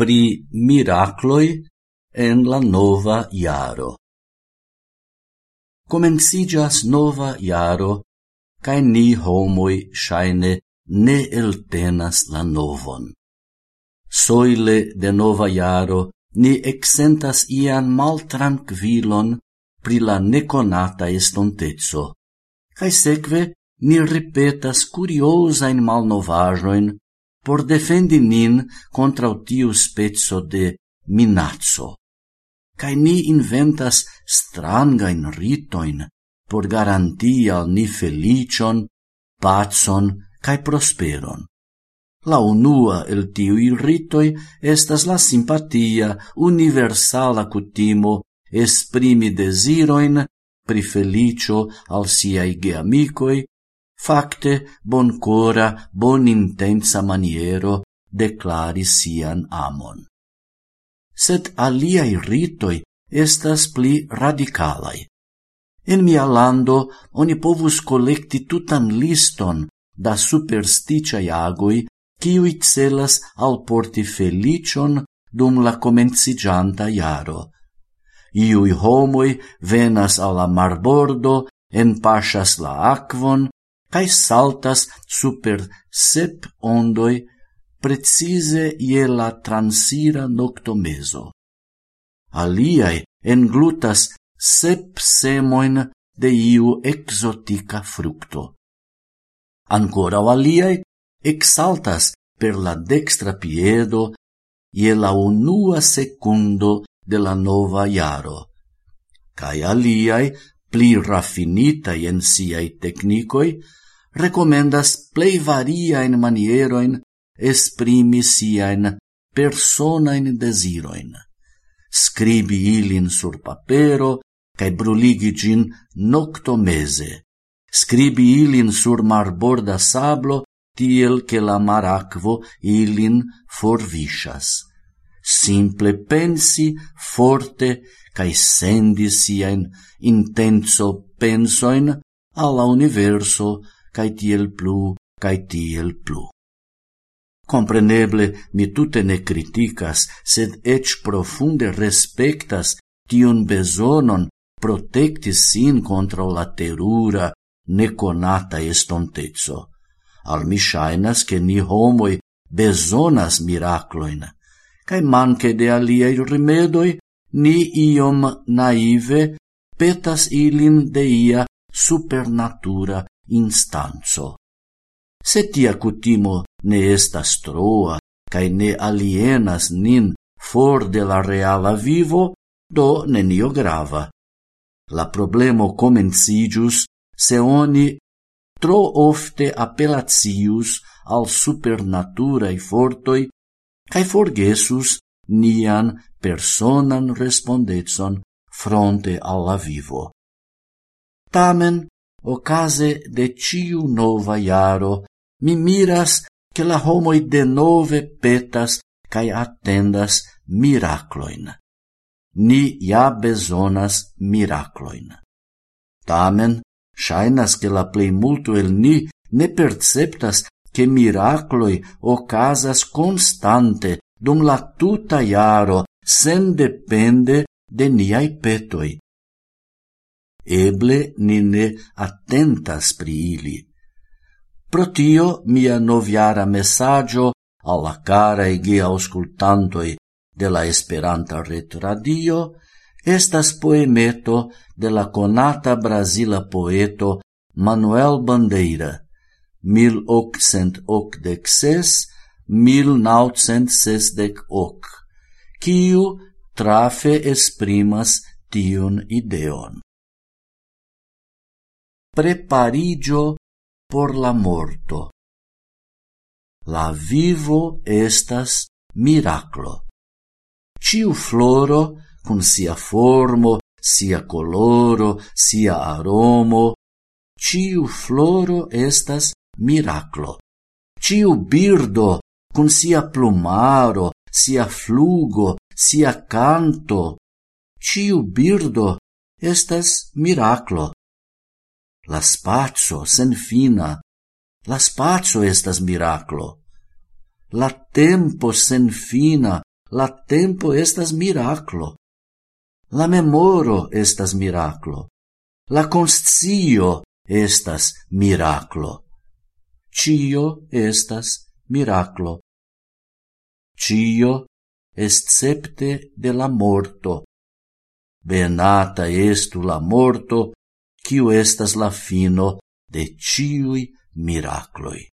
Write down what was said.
pri miracloi en la nova iaro. Comencigas nova iaro, cae ni homoi shaine ne eltenas la novon. Soile de nova iaro ni exentas ian maltranquilon pri la neconata estontezzo, cae seque ni ripetas curiosain malnovajoin por defendi nin contra tiu spezzo de minazzo. Cai ni inventas strangain ritoin por garantia al ni felicion, pazon, cae prosperon. La unua el tiui ritoi estas la simpatia universala cutimo esprimi desiroin pri felicio al siai geamicoi facte boncora, bonintensa maniero declari sian amon. Sed aliai ritoi estas pli radicalai. In mia lando oni povus collecti tutan liston da supersticiai agoi kiui celas alporti felicion dum la comencigianta iaro. Iui homoi venas alla marbordo, enpasas la aquon, cae saltas super sep ondoi precise ie la transira noctomeso. Aliae englutas sep semoin de iu exotica fructo. Ancora aliae exaltas per la dextra piedo ie la unua secundo de la nova iaro, cae aliae pli raffinitai en siai technicoi recomendas plei variaen manieroin esprimi siaen personain desiroin. Scribi ilin sur papero, cae bruligi gin noctomese. Scribi ilin sur marborda sablo, tiel che la maracvo ilin forvisas. Simple pensi forte cae sendi siain intenso pensoin alla universo cae tiel plu, cae tiel plu. Compreneble, mi tute ne criticas, sed ec profunde respectas tion besonon protecti sin contra la terura, neconata estontezo. Al mi shainas che ni homoi besonas miracloin, cae manche de aliei rimedoi ni iom naive petas ilin de ia supernatura instanco. Se tia cutimo ne estas troa, cae ne alienas nin for de la reala vivo, do nenio grava. La problemo comencidius se oni tro ofte apelacius al supernaturae fortoi cae forgesus nian personan respondetson fronte alla vivo. Tamen, Ocase de ciu nova iaro, mi miras che la homoi de nove petas cae attendas miracloin. Ni ja besonas miracloin. Tamen, shainas che la plei multo el ni ne perceptas che miracloi ocasas constante dum la tuta iaro sen depende de niai petoi, eble ni ne attentas pri ili. Pro tio mia noviara messaggio alla cara e gea auscultantoi de la Esperanta retradio estas poemeto de la conata brasila poeto Manuel Bandeira, 1886-1968, quiu trafe esprimas tion ideon preparigio por la morto. La vivo estas miraclo. Ciu floro, cum sia formo, sia coloro, sia aromo, ciu floro estas miraclo. Ciu birdo, cum sia plumaro, sia flugo, sia canto, ciu birdo estas miraclo. La spazio sen fina, la spazio estas miraclo. La tempo sen fina, la tempo estas miraclo. La memoro estas miraclo. La conscio estas miraclo. Cio estas miraclo. Cio escepte de la morto. Benata estu la morto, kiu estas la fino de ciui miracloi.